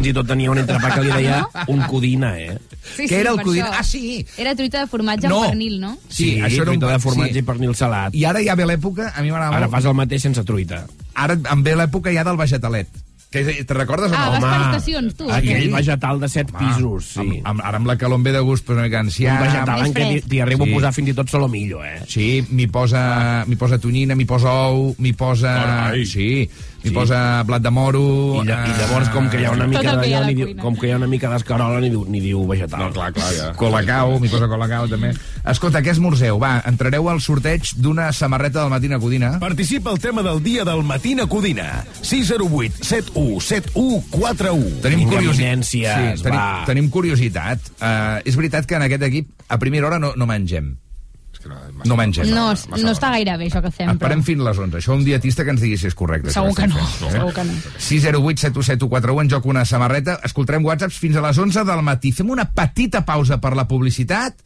fins i tot tenia un entrepà que li deia un codina, eh? Sí, Què era el codina? això. Ah, sí. Era truita de formatge No. amb pernil, no? Sí, això era un- truita de formatge sí. i pernil salat. I ara ja ve l'època, a mi m'agrada Ara molt... fas el mateix sense truita. Ara em ve l'època ja del vegetalet. Que, te recordes Ah, vas per estacions, tu. Aquell Sí. vegetal de set pisos, sí. Amb, amb, ara amb la calor em ve de gust, però una mica un ancià. vegetal en què t'hi- arribo Sí. a posar fins i tot solomillo, eh? Sí, m'hi posa, m'hi posa tonyina, m'hi posa ou, m'hi posa... Carai. Sí, m'hi Sí. posa blat de moro... I, lla- I eh, llavors, com que hi ha una mica hi d'allò, la ni diu, com que hi ha una mica d'escarola, ni diu, ni diu vegetal. No, clar, clar, ja. Colacao, m'hi posa colacao, també. Escolta, què esmorzeu? Va, entrareu al sorteig d'una samarreta del Matina Codina. Participa al tema del dia del Matina Codina. 608 71 71 41. Tenim Vinga, curiosi- eminències, sí, tenim, va. tenim curiositat. Uh, és veritat que en aquest equip a primera hora no, no mengem. No mengem. No, no està gaire bé això que fem, Esperem però... fins les 11. Això un dietista que ens digui si és correcte. Segur que estem no, fent, eh? segur que no. 608 71741 en joc una samarreta. Escoltarem whatsapps fins a les 11 del matí. Fem una petita pausa per la publicitat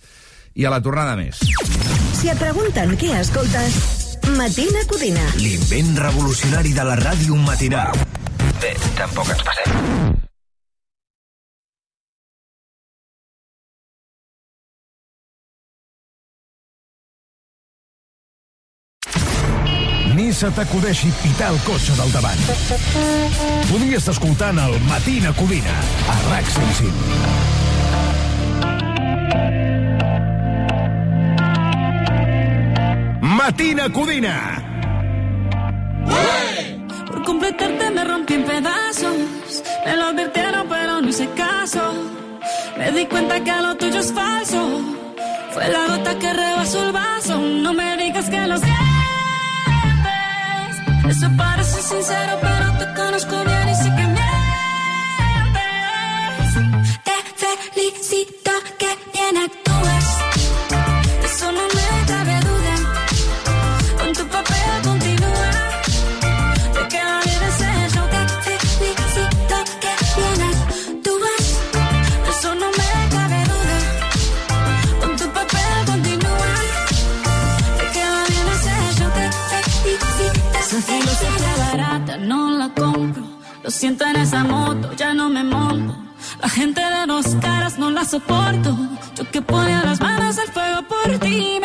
i a la tornada més. Si et pregunten què escoltes, Matina Codina. L'invent revolucionari de la ràdio matinal. Bé, tampoc ens passem. Ni se t'acudeixi pitar el cotxe del davant. Podries estar escoltant el Matina Codina a RAC 105. Matina Codina. Por completarte me rompí en pedazos. Me lo advirtieron, pero no hice caso. Me di cuenta que lo tuyo es falso. Fue la gota que rebasó el vaso. No me digas que lo sientes. Eso parece sincero, pero te conozco bien siento en esa moto, ya no me monto. La gente de dos caras no la soporto. Yo que ponía las manos al fuego por ti.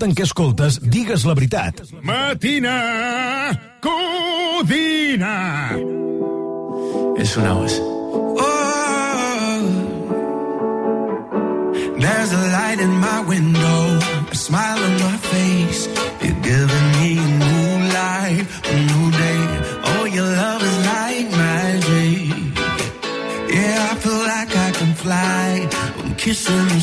Pregunten què escoltes, digues la veritat. Matina Codina. És una voz. There's a light in my window, a smile on my face. You're giving me a new life, a new day. Oh, your love is like magic. Yeah, I feel like I can fly. I'm kissing the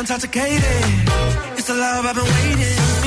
intoxicated. It's the love I've been waiting.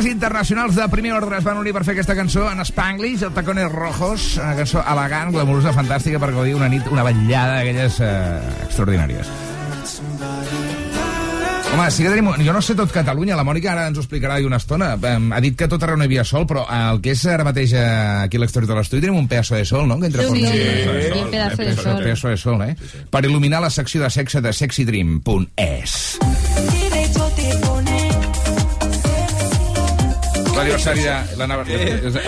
Artistes internacionals de primer ordre es van unir per fer aquesta cançó en Spanglish, el Tacones Rojos, una cançó elegant, glamurosa, fantàstica, per gaudir una nit, una vetllada d'aquelles eh, extraordinàries. Home, sí que tenim... Jo no sé tot Catalunya, la Mònica ara ens ho explicarà i una estona. Ha dit que tot arreu no hi havia sol, però el que és ara mateix eh, aquí a l'exterior de l'estudi tenim un pedaço de sol, no? Que entra Déu-n'hi-do. per- Sí, un pedazo de sol. Un pedazo de sol, eh? Per il·luminar la secció de sexe de sexydream.es. L'aniversari de... La,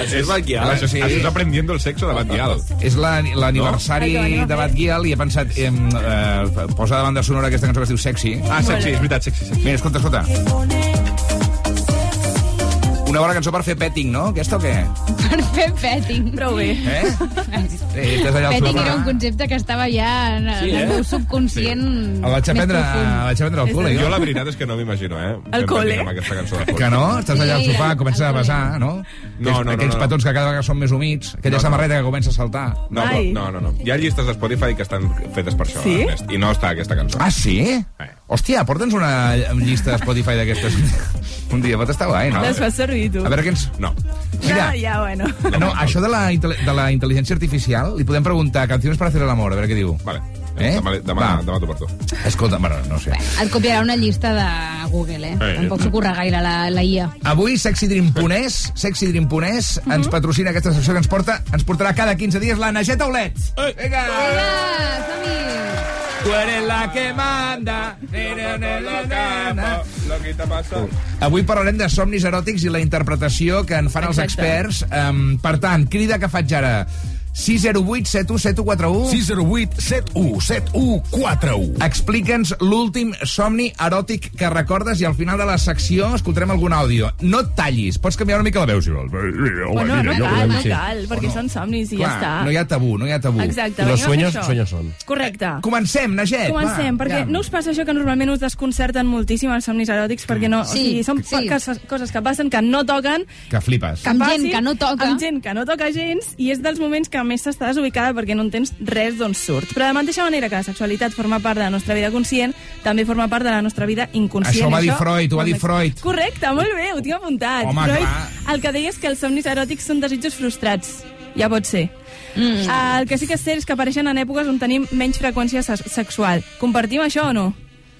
És, és Batguial. Ah, Això, sí. Estàs aprendiendo el sexo de Batguial. És la- l'aniversari No? de Batguial i he pensat, em, eh, posa de banda sonora aquesta cançó que es diu Sexy. Ah, sexy, és veritat, sexy, sexy. Mira, escolta, escolta. Una bona cançó per fer petting, no? Aquesta o què? Per fer petting. Prou bé. Eh? Eh, Petting era un concepte que estava ja en, Sí, en el eh? meu subconscient El vaig més aprendre, profund. el vaig aprendre al col·le. Jo la veritat és que no m'imagino, eh? Al col·le. Amb aquesta cançó. Que no? Estàs allà al Sí, sofà, comences a besar, no? No, Aquells- no, no, Aquells petons que cada vegada són més humits, aquella No, samarreta que comença a saltar. No, no, no, no. Hi ha llistes de Spotify que estan fetes per això, Sí? Ernest, i no està aquesta cançó. Ah, sí? Eh. Hòstia, porta'ns una llista de Spotify d'aquestes. Un dia pot estar guai, no? Les fas servir, tu. A veure què ens... No. Mira, Ja, ja, bueno. no, això de la, de la intel·ligència artificial, li podem preguntar canciones para hacer el amor, a veure què diu. Vale. Eh? Demà, demà, Va. demà t'ho porto. Escolta, bueno, no sé. Et copiarà una llista de Google, eh? Eh, Tampoc eh. s'ho corre gaire la, la IA. Avui sexydream.es sexydream.es Mhm. ens patrocina aquesta secció que ens porta ens portarà cada 15 dies la Nageta Olet. Vinga! Vinga, som-hi! Tu eres la que manda. Lo que te. Avui parlarem de somnis eròtics i la interpretació que en fan els Exacte. experts. Um, per tant, crida que faig ara. 608 717141 608 71 7141 Explica'ns l'últim somni eròtic que recordes i al final de la secció escoltarem algun àudio. No et tallis, pots canviar una mica la veu. Si vols. Bueno, no cal, no cal, perquè són somnis i ja Clar, està. no hi ha tabú, no hi ha tabú. Exacte, I los sueños, sueños son. Correcte. Comencem, Naget. Comencem, va, perquè ja. no us passa això que normalment us desconcerten moltíssim els somnis eròtics, perquè no, Sí, o sigui, són sí. coses, coses que passen que no toquen, Que flipes. Amb passi, gent que no toca. Amb gent que no toca gens, i és dels moments que més t'està desubicada perquè no entens res d'on surt. Però de la mateixa manera que la sexualitat forma part de la nostra vida conscient, també forma part de la nostra vida inconscient. Això ho va dir Freud, ho va dir Freud. Correcte, molt bé, ho tinc apuntat. Home, Freud, clar. el que deia és que els somnis eròtics són desitjos frustrats. Ja pot ser. Mm. El que sí que és cert és que apareixen en èpoques on tenim menys freqüència se sexual. Compartim això o no?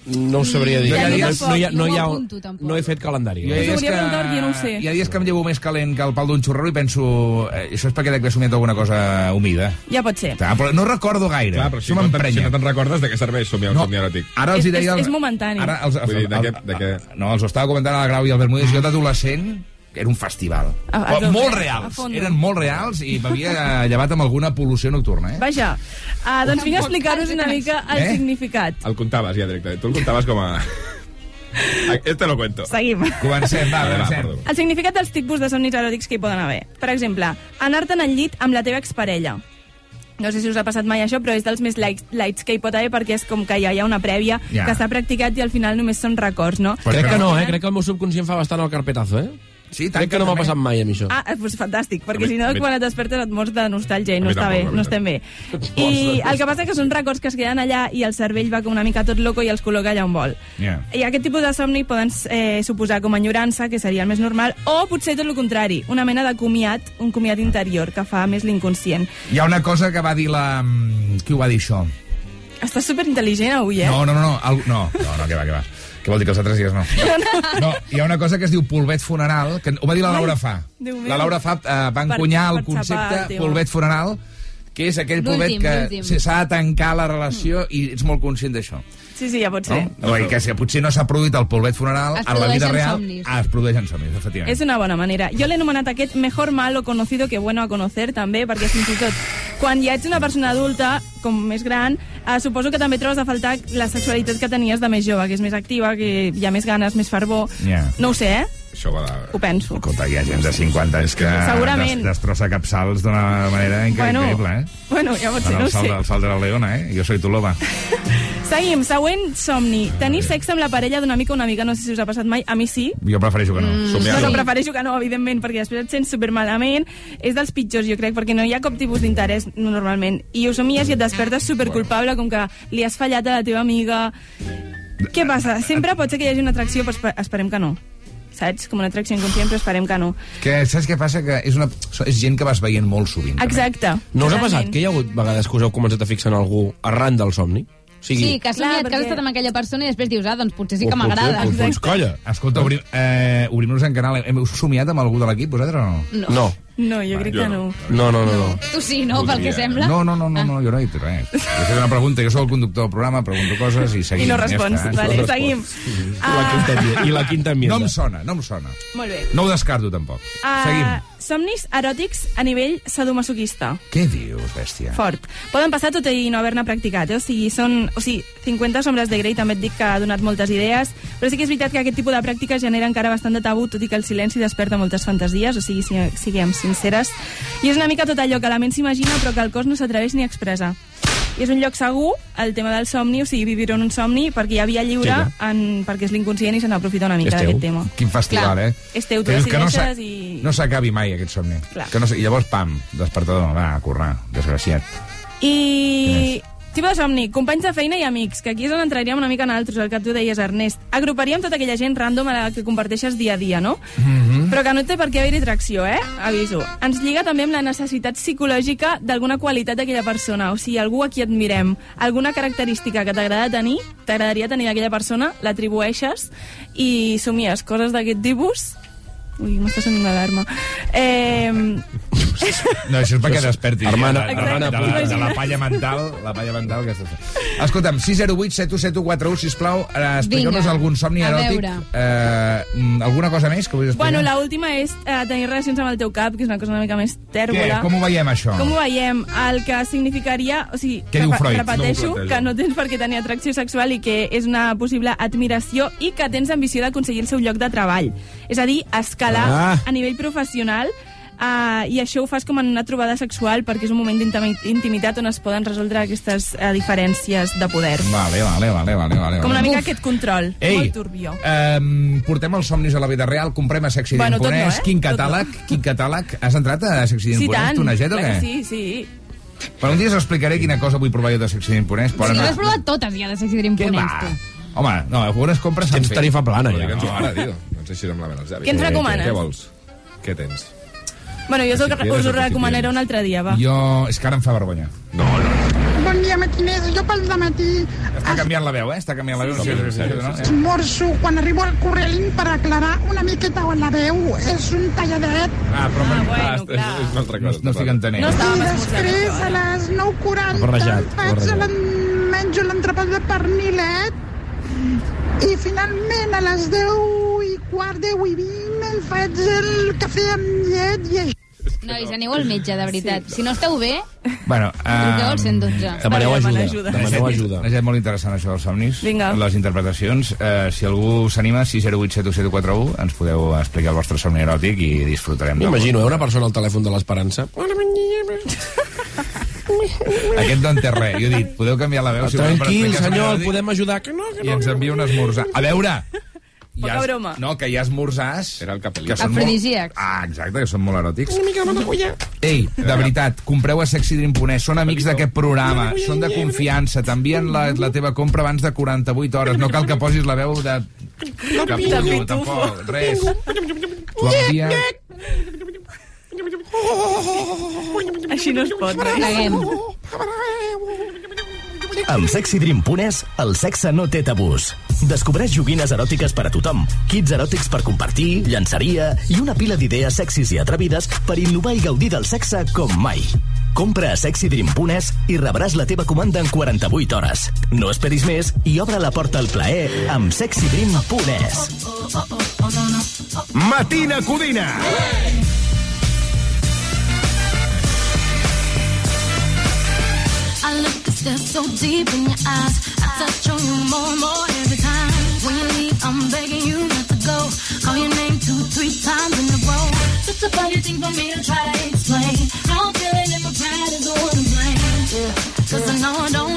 No ho sabria dir. No, no, hi ha, no, hi ha, No ho apunto, tampoc. no he fet calendari. Jo hi ha dies que, no ho sé. hi ha dies que em llevo més calent que el pal d'un xurro i penso... Eh, això és perquè dec haver somiat alguna cosa humida. Ja pot ser. Clar, però no recordo gaire. Clar, però si això no, te'n- si no te'n recordes, de què serveix somiar un No, somni eròtic? ara els hi És- deia... és- és momentani. Ara els, els, Vull dir, de què- de què? No, els ho estava comentant a la Grau i el Bermúdez. Jo d'adolescent era un festival. A- a Però molt a reals. Eren molt reals i m'havia llevat amb alguna pol·lució nocturna, eh? Vaja, uh, doncs vinc a explicar-vos una mica el Eh? significat. El contaves ja directament. Tu el contaves com a... Este lo cuento. Seguim. Comencem, va, va. El significat dels tipus de somnis eròtics que hi poden haver. Per exemple, anar-te'n al llit amb la teva exparella. No sé si us ha passat mai això, però és dels més lights, lights que hi pot haver perquè és com que ja hi ha una prèvia Ja. que s'ha practicat i al final només són records, no? Crec que no, eh? Crec que el meu subconscient fa bastant el carpetazo, eh? Sí, Crec que no m'ha passat mai a mi això. Ah, doncs fantàstic, perquè mi- si no, mi- quan et despertes et mors de nostàlgia i no està bé, no estem bé. I el que passa que són records que es queden allà i el cervell va com una mica tot loco i els col·loca allà on vol. Ja. I aquest tipus de somni poden eh, suposar com enyorança, que seria el més normal, o potser tot el contrari, una mena de comiat, un comiat interior que fa més l'inconscient. Hi ha una cosa que va dir la... mm, Qui ho va dir, això? Estàs superintel·ligent avui, eh? No, no, no, no, el, no, no, no, que va, que va. Què vol dir que els altres dies no? No, hi ha una cosa que es diu polvet funeral, que ho va dir la Laura Fa. La Laura Fa eh, va encunyar el per xapar el concepte tema. polvet funeral, que és aquell polvet que s'ha de tancar la relació i ets molt conscient d'això. Sí, sí, ja pot ser. No? O que si potser no s'ha produït el polvet funeral, en la vida real somnis. es produeixen somnis, efectivament. És una bona manera. Jo l'he anomenat aquest mejor mal o conocido que bueno a conocer, també, perquè fins i tot quan ja ets una persona adulta, com més gran, eh, suposo que també trobes a faltar la sexualitat que tenies de més jove, que és més activa, que hi ha més ganes, més fervor. Ja. No ho sé, eh? Això va de... Ho penso. Escolta, hi ha gent de 50 anys que Segurament. des- destrossa capçals d'una manera increïble, Bueno, eh? bueno, ja pot ser, no ho salt, sé. el salt de la leona, eh? Jo soy tu loba. Seguim, següent somni. Tenir sexe amb la parella d'un amic o una amiga, no sé si us ha passat mai, a mi sí. Jo prefereixo que no. No, Somiar-ho. no, prefereixo que no, evidentment, perquè després et sents supermalament. És dels pitjors, jo crec, perquè no hi ha cap tipus d'interès normalment. I ho somies i et despertes superculpable, com que li has fallat a la teva amiga. Què passa? Sempre pot ser que hi hagi una atracció, però espe- esperem que no. Saps? Com una atracció inconscient, però esperem que no. Que, saps què passa? Que és, una, és gent que vas veient molt sovint. també. Exacte. No us ha passat que hi ha hagut vegades que us heu començat a fixar en algú arran del somni? O sigui, Sí, que has somiat que has perquè- estat amb aquella persona i després dius, ah, doncs potser sí que m'agrada. Doncs, doncs colla. Escolta, obrim, eh, obrim-nos en canal. Heu somiat amb algú de l'equip, vosaltres o no? No. No, No, jo crec jo que no. no. no, no, no. no. Tu sí, no, pel que sembla. No, no, no, no, no, jo no he dit res. Jo he fet una pregunta, jo sóc el conductor del programa, pregunto coses i seguim. I no ja respons. està. vale, respons. seguim. I la Ah, quinta, I la quinta No mierda. em sona, no em sona. molt bé. No ho descarto, tampoc. Ah, Seguim. Somnis eròtics a nivell sadomasoquista. Què dius, bèstia? Fort. Poden passar tot i no haver-ne practicat, eh? O sigui, són... O sigui, 50 sombres de Grey també et dic que ha donat moltes idees, però sí que és veritat que aquest tipus de pràctiques genera encara bastant de tabú, tot i que el silenci desperta moltes fantasies, o sigui, si, siguem sinceres. I és una mica tot allò que la ment s'imagina però que el cos no s'atreveix ni a expressar. I és un lloc segur, el tema del somni, o sigui, vivir en un somni, perquè hi ha via lliure, Sí, en, perquè és l'inconscient i se n'aprofita una mica d'aquest tema. Quin festival, Clar. eh? És teu, tu Que no decideixes s'a- i- No s'acabi mai, aquest somni. Clar. Que no, I llavors, pam, despertador, va, a currar, desgraciat. I... Tipus de somni, companys de feina i amics, que aquí és on entraríem una mica en altres, el que tu deies, Ernest. Agruparíem tota aquella gent random a la que comparteixes dia a dia, no? Però que no té per què haver-hi tracció, eh? Aviso. Ens lliga també amb la necessitat psicològica d'alguna qualitat d'aquella persona, o sigui, algú a qui admirem, alguna característica que t'agrada tenir, t'agradaria tenir d'aquella persona, l'atribueixes i somies coses d'aquest tipus... Ui, m'està sonant l'alarma. Eh, No, això és perquè despertis. Hermana- de, de, hermana de, la, de la palla mental, la palla mental que estàs. Escolta'm, 608 7141, sisplau, eh, Vinga, algun somni a eròtic. veure. Eh, mm, alguna cosa més que vulguis explicar? bueno, la última és eh, tenir relacions amb el teu cap, que és una cosa una mica més Què? tèrbola. Com ho veiem, això? Com ho veiem? El que significaria... O sigui, Què diu Freud? repeteixo No que no tens per què tenir atracció sexual i que és una possible admiració i que tens ambició d'aconseguir el seu lloc de treball. És a dir, escalar Ah. a nivell professional Uh, I això ho fas com en una trobada sexual perquè és un moment d'intimitat on es poden resoldre aquestes uh, diferències de poder. Vale, vale, vale, vale, vale. Com una mica aquest control, Ei, molt turbió. Um, portem els somnis a la vida real, comprem a Sexy Bueno, tot no, eh? Quin Tot no. catàleg, quin catàleg. Has entrat a Sexy Sí, Imponès, tant. tu, Naget, o què? Sí, sí. Per un dia us explicaré quina cosa vull provar jo de Sexy Imponès. Sí, no has provat totes ja de Sexy va? tu. Home, no, algunes compres s'han Tens fet. tarifa plana, ja. no? para, tio. No ens deixis amb la mena llavis. Què ens Eh, recomanes? Què vols? Què tens? Bueno, jo us, Si ho- us ho recomanaré un altre dia, va. Jo... És que ara em fa vergonya. No, no. Bon dia, matiners. Jo pel matí Està canviant la veu, eh? Està canviant la veu. Sí, no sé sí, si- sí, no? sí, esmorzo quan arribo al corrent per aclarar una miqueta la veu. És un talladet. Ah, però... Ah, bueno, Ah, és, clar. és una altra No, cosa. no estic entenent. No I estàvem esmorzant després, a ara. les 9.40, Barrejat, faig barrejat. l'en- menjo l'entrepat de pernilet i finalment a les 10 i quart, 10 i 20 em faig el cafè amb llet i això. Nois, aneu al metge, de veritat. Si no esteu bé, Bueno, truqueu al 112. Demaneu Vale, ajuda. Demaneu ajuda. És molt interessant això dels somnis, Vinga. les interpretacions. Eh, si algú s'anima, 608 ens podeu explicar el vostre somni eròtic i disfrutarem. M'imagino, eh, una persona al telèfon de l'Esperança. Aquest no en té res. Jo he dit, podeu canviar la veu? Si Tranquil, senyor, el podem ajudar. Que no, que I no. ens envia un esmorzar. A veure... hi ha- broma. No, que hi ha esmorzars... Era el capellí. que són molt-. Ah, exacte, que són molt eròtics. Una mica de mataculla. Ei, de veritat, compreu a Sexy Dream Ponès, són amics d'aquest programa, són de confiança, t'envien la, la teva compra abans de 48 hores, no cal que posis la veu de... Capullo, tampoc, res. T'ho envia... Així no es pot, res. Pleguem. Amb Sexy Dream Punes, el sexe no té tabús. Descobreix joguines eròtiques per a tothom, kits eròtics per compartir, llançaria i una pila d'idees sexis i atrevides per innovar i gaudir del sexe com mai. Compra a Sexy Dream Punes i rebràs la teva comanda en 48 hores. No esperis més i obre la porta al plaer amb Sexy Dream Punes. Matina Codina. I look a step so deep in your eyes. I touch on you more and more every time. When you leave, I'm begging you not to go. Call your name two, three times in a row. Such a funny thing for me to try to explain. How I'm feeling and my pride is the one to blame. Yeah. Cause I know I don't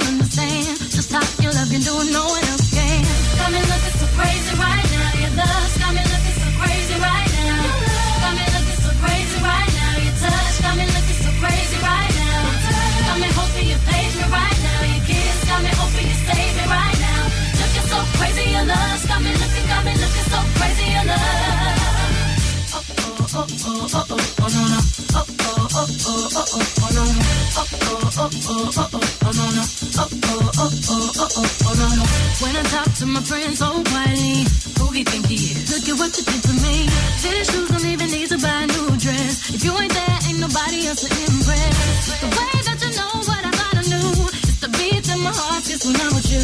oh, oh, oh, oh, oh, no, no. Oh, oh, oh, oh, oh, oh, oh, no, no. Oh, oh, oh, oh, oh, oh, oh, no, no. Oh, oh, oh, oh, oh, oh, oh, no, no. When I talk to my friends so quietly, who he think he is? Look at what you did to me. Fitted shoes don't even need to buy a new dress. If you ain't there, ain't nobody else to impress. The way that you know what I thought I knew. It's the beat in my heart just when I'm with you.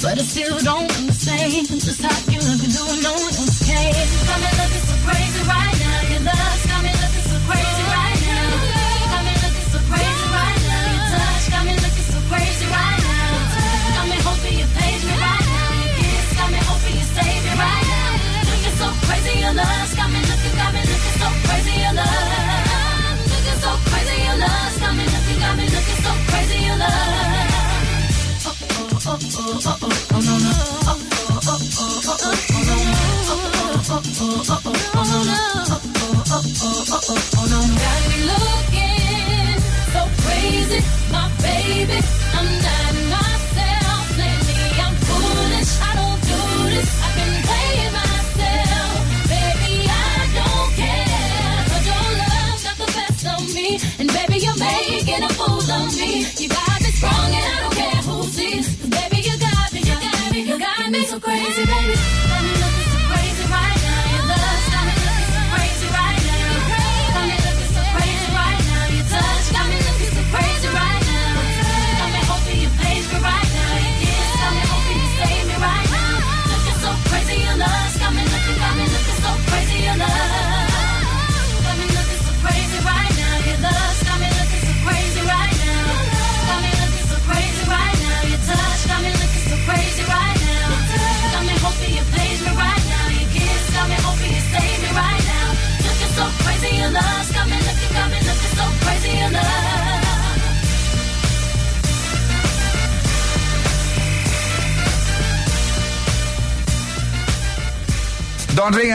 But I still don't understand just how you look and do no one else can. Me looking so crazy right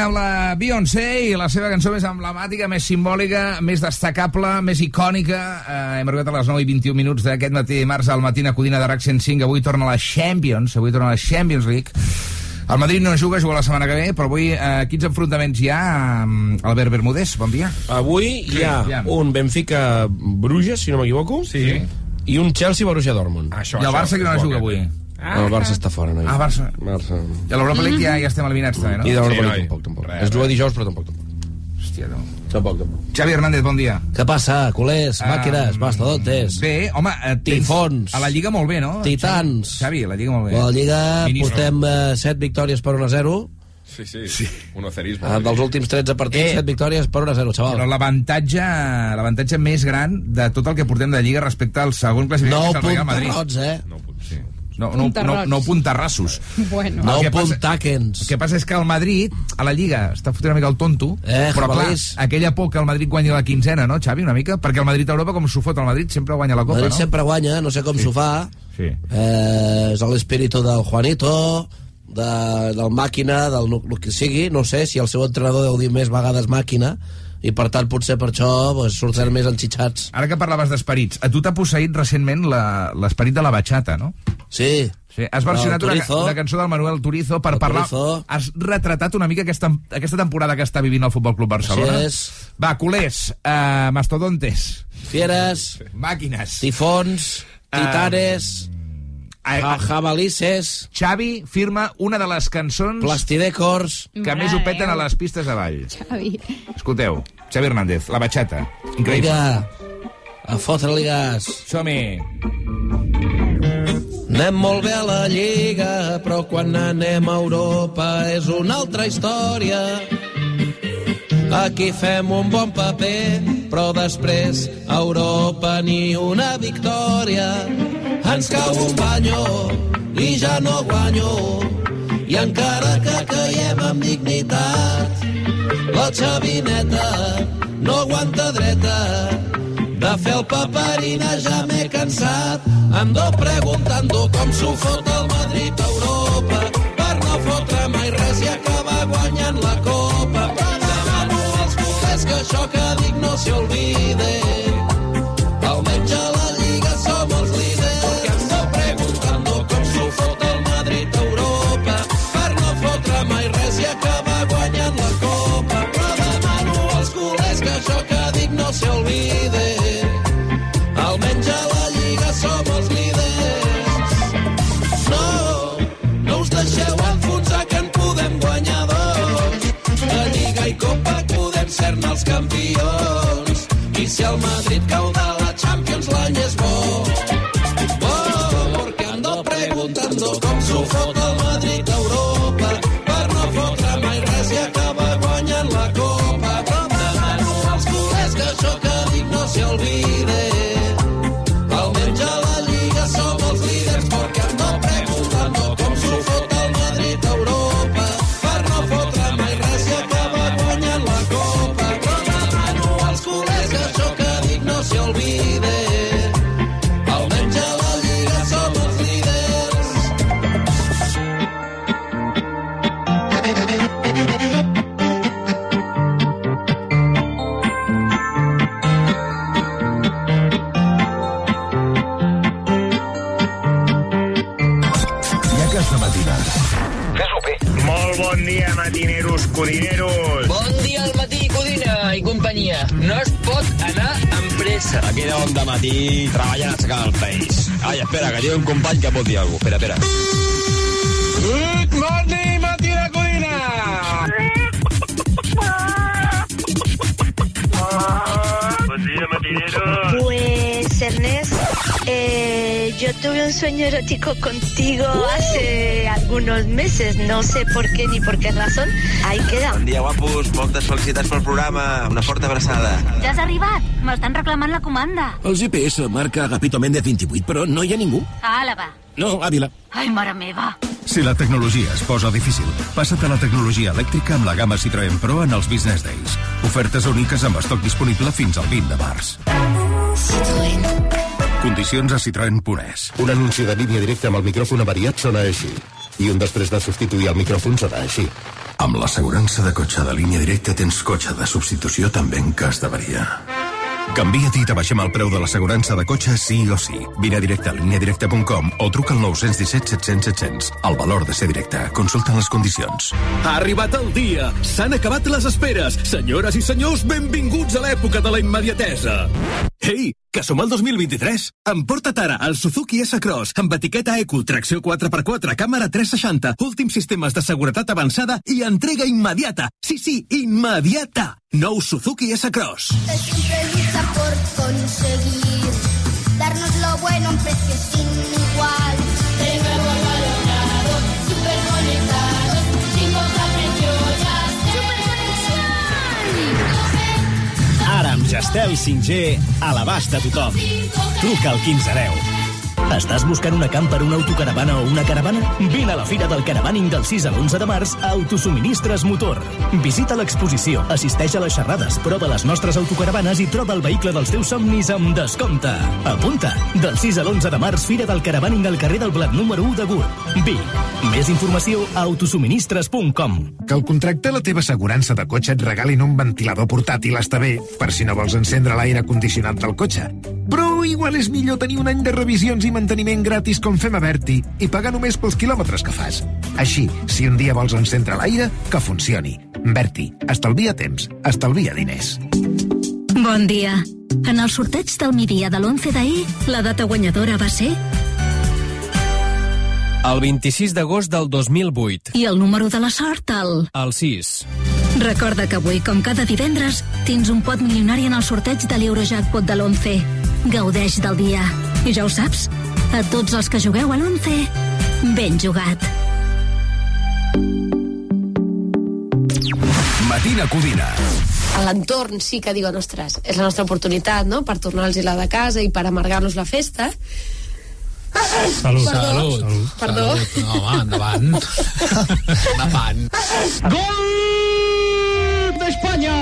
amb la Beyoncé i la seva cançó més emblemàtica, més simbòlica, més destacable, més icònica. Eh, hem arribat a les 9 i 21 minuts d'aquest matí de març al matí a Codina de RAC 105. Avui torna la Champions, avui torna la Champions League. El Madrid no juga, juga la setmana que ve, però avui eh, quins enfrontaments hi ha? Albert Bermudés, bon dia. Avui hi ha Ja. un Benfica-Bruges, si no m'equivoco, Sí. i un Chelsea-Borussia Dortmund. Això, I el Barça que no juga aquest, eh? El Barça està fora, no? Ah, Barça. Barça. I a l'Europa League ja, ja estem eliminats, també, no? I de l'Europa Sí, League noi. tampoc, tampoc. Res, Es juga dijous, però tampoc, tampoc. Hòstia, no. Tampoc, tampoc. Xavi Hernández, bon dia. ¿Qué pasa, culés, máquinas, Um, mastodontes? Bé, home, eh, tens Tifons. A la Lliga molt bé, no? Titans. Xavi, a la Lliga molt bé. A la Lliga Ministre. portem eh, 7 victòries per 1 a 0. Sí, sí, sí. Un ocerisme. Eh, dels últims 13 partits, Eh. 7 victòries per 1 a 0, Però xaval. l'avantatge l'avantatge més gran de tot el que portem de Lliga respecte al segon classificat, que 9 és el Real punts Madrid. rots, eh? No. No, no, no, no puntarrassos. Bueno. No passa- puntàquens. El que passa és que el Madrid, a la Lliga, està fotent una mica el tonto, Eh, però clar, jabalís. aquella por que el Madrid guanyi la quinzena, no, Xavi, una mica? Perquè el Madrid a Europa, com s'ho fot el Madrid, sempre guanya la Copa, Madrid no? sempre guanya, no sé com s'ho fa. Sí. Eh, és l'espíritu del Juanito, de, del màquina, del el que sigui, no sé si el seu entrenador deu dir més vegades màquina, i per tant potser per això pues, surten més enxitxats. Ara que parlaves d'esperits, a tu t'ha posseït recentment la- l'esperit de la bachata, no? Sí. Sí, has versionat una, una cançó del Manuel Turizo per El parlar... Turizo. Has retratat una mica aquesta, aquesta temporada que està vivint el Futbol Club Barcelona. Així és. Va, culers, uh, mastodontes, Fieres, màquines... tifons, titanes, ja- jabalices, Xavi firma una de les cançons plastidecors... que més ho peten a les pistes de ball. Xavi. Escolteu, Xavi Hernández, la bachata. Increïble. Vinga, a fotre-li gas. Som-hi. Anem molt bé a la Lliga, però quan anem a Europa és una altra història. Aquí fem un bon paper, però després a Europa ni una victòria. Ens cau un banyo i ja no guanyo, i encara que caiem amb dignitat, la xavineta no aguanta dreta, de fer el paperina ja m'he cansat. Ando preguntando com s'ho fot el Madrid a Europa per no fotre mai res i acabar guanyant la Copa. Demano als culers que això que dic no se olvide. Treballant a aixecar el país. Ai, espera, que tinc un company que pot dir alguna cosa. Espera, espera. Tuve un sueño erótico contigo hace algunos meses, no sé por qué ni por qué razón. Ahí queda. Bon dia, guapos. Moltes felicitats pel programa. Una forta abraçada. Ja has arribat? M'estan reclamant la comanda. El GPS marca Agapito Méndez 28, però no hi ha ningú. A Àlava. No, Àvila. Ai, mare meva. Si la tecnologia es posa difícil, passa't a la tecnologia elèctrica amb la gamma Citroën Pro en els Business Days. Ofertes úniques amb estoc disponible fins al 20 de març. Condicions a citroen.es. Un anunci de línia directa amb el micròfon avariat sona així. I un després de substituir el micròfon sona així. Amb l'assegurança de cotxe de línia directa tens cotxe de substitució també en cas d'avaria. Canvia't i t'abaixem el preu de l'assegurança de cotxe sí o sí. Vine a directe a lineadirecta.com o truca al 917 700 700. El valor de ser directe. Consulta les condicions. Ha arribat el dia. S'han acabat les esperes. Senyores i senyors, benvinguts a l'època de la immediatesa. Ei, que som al 2023. Emporta't ara el Suzuki S-Cross amb etiqueta Eco, tracció 4x4, càmera 360, últims sistemes de seguretat avançada i entrega immediata. Sí, sí, immediata. Nou Suzuki S-Cross. Lucha por conseguir darnos lo bueno a un precio sin Gestel 5G a l'abast de tothom. Truca al 1510. Estàs buscant una camper, una autocaravana o una caravana? Vine a la Fira del Caravaning del 6 a l'11 de març a Autosuministres Motor. Visita l'exposició, assisteix a les xerrades, prova les nostres autocaravanes i troba el vehicle dels teus somnis amb descompte. Apunta! Del 6 a l'11 de març, Fira del Caravaning al carrer del Blat número 1 de Gurb. Vic. Més informació a autosuministres.com. Que el contracte a la teva assegurança de cotxe et regalin un ventilador portàtil està bé, per si no vols encendre l'aire condicionat del cotxe. Però igual és millor tenir un any de revisions i manteniment gratis com fem a Berti i pagar només pels quilòmetres que fas. Així, si un dia vols encendre l'aire, que funcioni. Berti, estalvia temps, estalvia diners. Bon dia. En el sorteig del migdia de l'11 d'ahir, la data guanyadora va ser... El 26 d'agost del 2008. I el número de la sort, el... El 6. Recorda que avui, com cada divendres, tens un pot milionari en el sorteig de l'Eurojackpot de l'11. Gaudeix del dia. I ja ho saps, a tots els que jugueu a l'11, ben jugat. Matina Codina. a l'entorn sí que diuen, ostres, és la nostra oportunitat, no?, per tornar-los la de casa i per amargar-los la festa. Salut. Perdó. Salut. Perdó. Salut. No, home, endavant. endavant. Gol d'Espanya!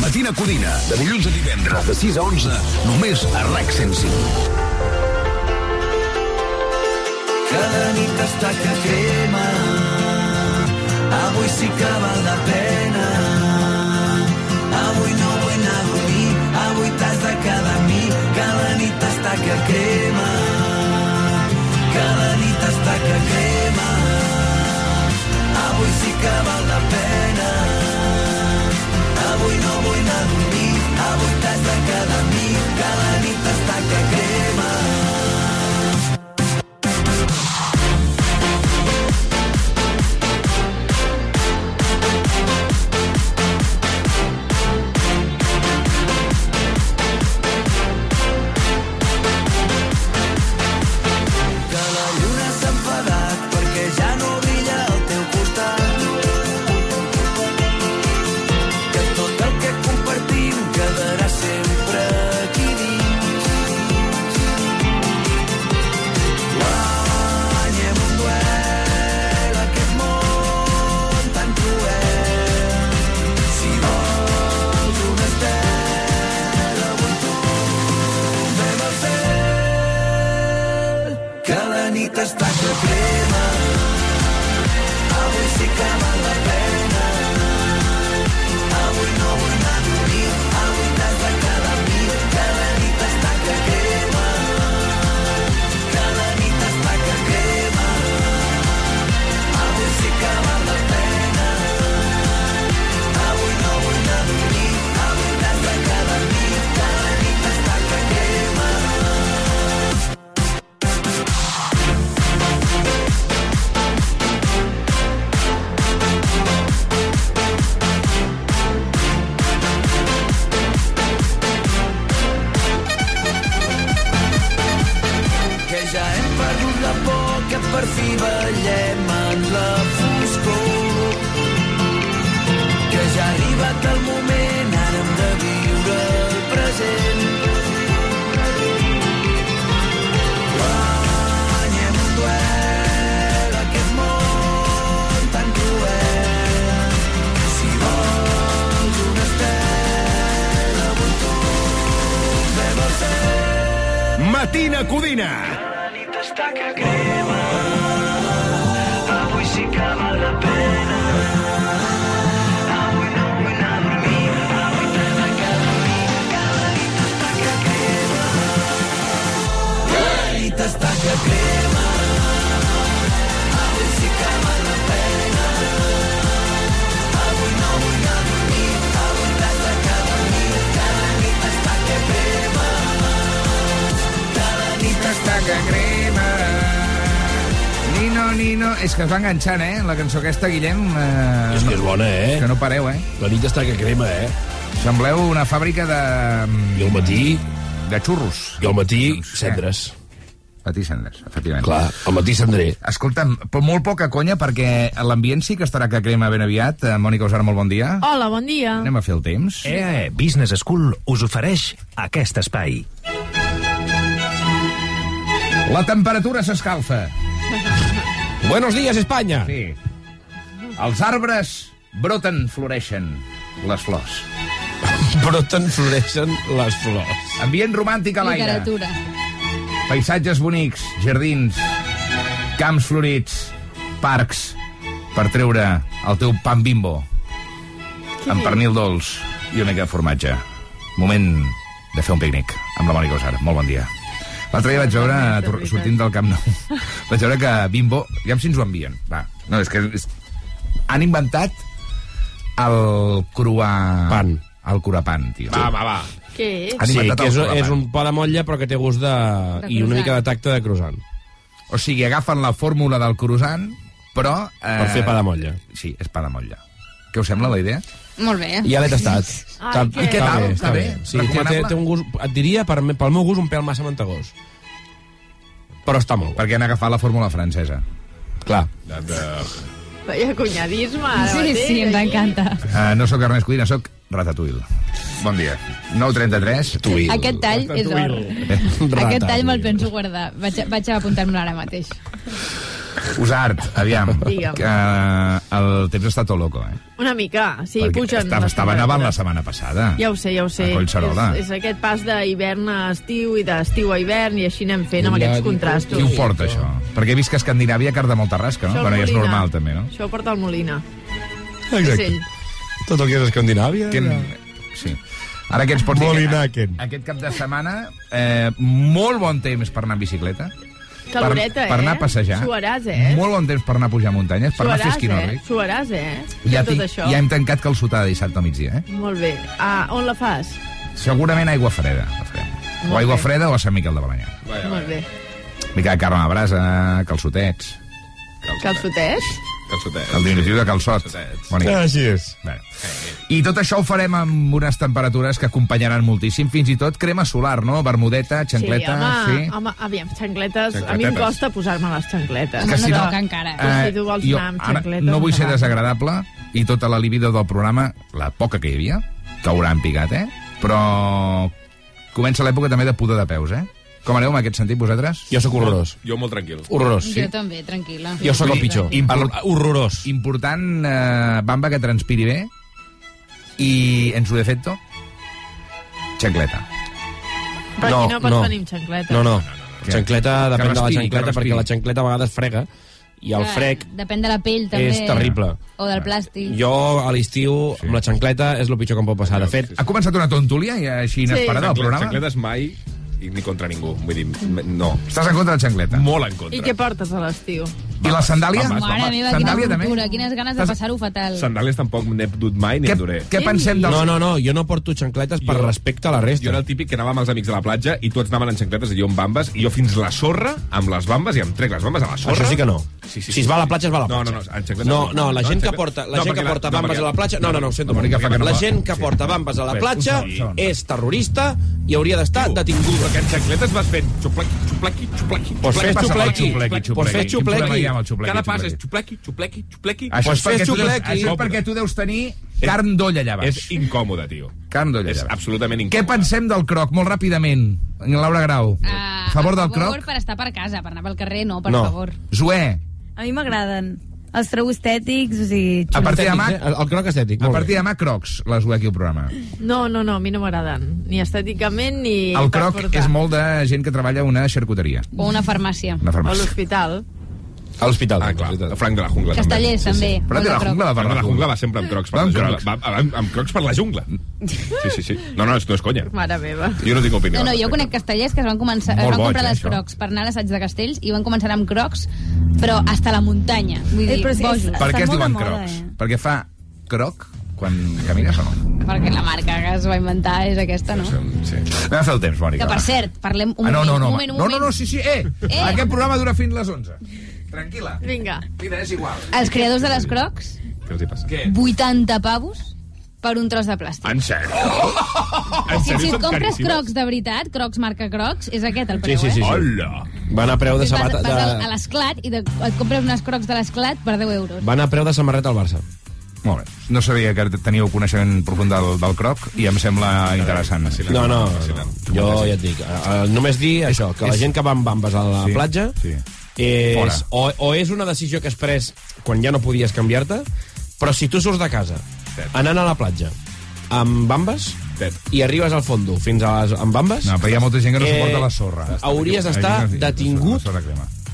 Matina Codina, de dilluns a divendres, de 6 a 11, només a RAC 105. Cada nit està que crema Avui sí que val la pena Avui no vull anar a dormir Avui t'has de quedar amb mi Cada nit està que crema Cada nit està que crema Avui sí que val la pena. Avui no vull anar a dormir. Avui t'has de quedar amb mi. Cada nit està que crema que es va enganxant, eh, la cançó aquesta, Guillem. Eh, És que és bona, eh? Que no pareu, eh? La nit està que crema, eh? Sembleu una fàbrica de... I al matí... De xurros. I al matí, Doncs, cendres. Matí cendres, efectivament. Clar, al matí cendrer. Escolta'm, però molt poca conya, perquè l'ambient sí que estarà que crema ben aviat. Eh, Mònica Osara, molt bon dia. Hola, bon dia. Anem a fer el temps. EAE Business School us ofereix aquest espai. La temperatura s'escalfa. Buenos días, España. Sí. Els arbres broten, floreixen les flors. Broten, floreixen les flors. Ambient romàntic a l'aire. Literatura. Paisatges bonics, jardins, camps florits, parcs, per treure el teu pan bimbo amb pernil dolç i una mica de formatge. Moment de fer un pícnic amb la Mònica Osar. Molt bon dia. L'altre dia vaig veure, tor- sortint del Camp Nou, vaig veure que Bimbo... Ja si ens ho envien. Va. No, és que... És... Han inventat el cruà... Pan. El cruapan, tio. Va, va, va. Què és? Han Sí, inventat que el és, cruapan. és un pa de motlla, però que té gust de... De i una mica de tacte de croissant. O sigui, agafen la fórmula del croissant, però... Eh... Per fer pa de motlla. Sí, és pa de motlla. Què us sembla la idea? Molt bé. Ja l'he tastat. Ai, què? I què tal? Està bé? Sí, té, té, té un gust, et diria, per, pel meu gust, un pèl massa mantegós. Però està molt bo. Perquè han agafat la fórmula francesa. Clar. Vaya cunyadisme, ara Sí, mateix. sí, ens encanta. Uh, no sóc Ernest Codina, sóc Ratatouille. Bon dia. 9.33. Tuil. Aquest tall és or. Aquest tall me'l penso guardar. Vaig, a- vaig a apuntar-me ara mateix. Usart, aviam. Digue'm. Que el temps està tot loco, eh? Una mica, sí, Perquè pugen. estava, estava nevant la setmana passada. Ja ho sé, ja ho sé. A Collserola. És, és aquest pas d'hivern a estiu i d'estiu a hivern i així anem fent amb aquests contrastos. Qui ho porta, això? Perquè he vist que a Escandinàvia carda molta rasca, no? Això Bueno, ja és normal, també, no? Això ho porta el Molina. Exacte. És ell. Tot el que és Escandinàvia. Que... Sí. Ara què ens pots dir? Molinaken. Aquest cap de setmana, eh, molt bon temps per anar en bicicleta. Caloreta, per, per anar eh? a passejar. Suaràs, eh? Molt bon temps per anar a pujar muntanyes, per anar a fer Suaràs, esquí eh? Suaràs, eh? Ja, tot tinc, això. ja hem tancat calçotada dissabte al migdia, eh? Molt bé. Ah, on la fas? Segurament aigua freda, la farem. O aigua bé. freda o a Sant Miquel de Balanyà. Molt bé. Mica de carn a brasa, calçotets. Calçotets? Calçotets. El diminutiu de calçot. Bonica. Així és. Bé. I tot això ho farem amb unes temperatures que acompanyaran moltíssim, fins i tot crema solar, no? Bermudeta, xancleta... sí, home, sí. home, aviam, xancletes, a mi em costa posar-me les xancletes. Que si no- encara. Però si tu vols jo anar amb no vull ser desagradable i tota la libido del programa, la poca que hi havia, caurà en picat, eh? Però comença l'època també de pudor de peus, eh? Com aneu en aquest sentit, vosaltres? Jo sóc horrorós. Jo molt tranquil. Horrorós, sí. Jo també, tranquil·la. Jo sóc el pitjor. Impor horrorós. Important, eh, bamba, que transpiri bé i en su defecto, xancleta. Però No, aquí no pots no. venir amb xancletes. No, no. Què? Xancleta Que depèn de la respiri, que xancleta, respiri. perquè la xancleta a vegades frega i el Clar, frec Depèn de la pell, també. és terrible. O del plàstic. Jo, a l'estiu, amb la xancleta, és el pitjor que em pot passar. De fet, Ha començat una tontulia i així inesperada al programa? Xancletes mai ni contra ningú. Vull dir, no. Estàs en contra de la xancleta? Molt en contra. I què portes a l'estiu? I la sandàlia? Mare meva, quina Sandàlia també? cultura, quines ganes de passar-ho fatal. Sandàlies tampoc n'he dut mai ni Què, en duré. què pensem dels... no, no, no, jo no porto xancletes per respecte a la Jo resta. era el típic que anava amb els amics a la platja i tots anaven en xancletes i jo amb bambes i jo fins la sorra amb les bambes i em trec les bambes a la sorra. Això sí que no. Sí, sí, Si es va a la platja, es va a la No, platja. no, no, en xancletes No, no, la en gent que xancletes- porta, la no, gent que porta no, bambes a la platja... No, no, no, ho sento. La que no gent que Sí. porta bambes a la platja és terrorista i hauria d'estar detingut. En xancletes vas fent. Pues fes xuplequi. xuplequi, Pues fes Quin problema xuplequi. amb el xuplequi, Cada pas és xuplequi? xuplaqui, xuplaqui... Això, és perquè tu això és perquè tu deus tenir carn d'olla allà baix. És incòmode, tio. Carn d'olla És allà baix. absolutament Què incòmode. pensem del croc, molt ràpidament? Laura Grau. Ah, a favor del a favor croc? per estar per casa, per anar pel carrer, no, per no. favor. Zoé, A mi m'agraden. Els trobo estètics, o sigui... a partir de demà... Eh? El, el croc estètic. A partir de demà, crocs, la Zoé aquí al programa. No, no, no, a mi no m'agraden. Ni estèticament, ni... El croc portar. és molt de gent que treballa a una xarcuteria. O una farmàcia. Una A farmàcia. l'hospital. A l'hospital. Ah, clar, el Frank de la jungla. Castellers, també. Però de la jungla va per Frank de la la jungla va sempre amb crocs per la amb jungla. crocs. Va, va, amb, amb crocs per la jungla. Sí, sí, sí. No, no, és, no és conya. Mare meva. Jo no tinc opinió. No, no, jo conec castellers que es van, començar, es van boig, comprar eh, les això. crocs per anar a l'assaig de castells i van començar amb crocs, però hasta la muntanya. Vull Eh, dir, però és que bojos. Per què es diuen moda, crocs? eh? Perquè fa croc quan camines o no? Perquè la marca que es va inventar és aquesta, no? Sí. Anem a fer el temps, Mònica. Que, per cert, parlem un Ah, no, moment, no, no, un moment, un no, no, moment. no, sí, sí, eh, Eh. Aquest programa dura fins les 11. Tranquil·la. Vinga. Mira, és igual. Els creadors de les crocs, Què els hi passa? Què? 80 pavos per un tros de plàstic. En sèrio? En Si, si et compres caríssimes? crocs de veritat, crocs marca crocs, és aquest el Sí, preu, sí, sí. sí. Hola! Van a preu de eh? Vas, samarreta... vas al- a De... l'esclat i de, et compres unes crocs de l'esclat per 10 euros. Van a preu de samarreta al Barça. Molt bé. No sabia que teníeu coneixement profund del, del croc i em sembla interessant. No, no, no. jo ja et dic, eh, només dir això, que la és- gent que va amb bambes a la Sí, platja sí. És, o, o és una decisió que has pres quan ja no podies canviar-te, però si tu surts de casa anant a la platja amb bambes i arribes al fondo fins a les, amb bambes... No, però hi ha molta gent que no suporta la sorra. Hauries d'estar detingut.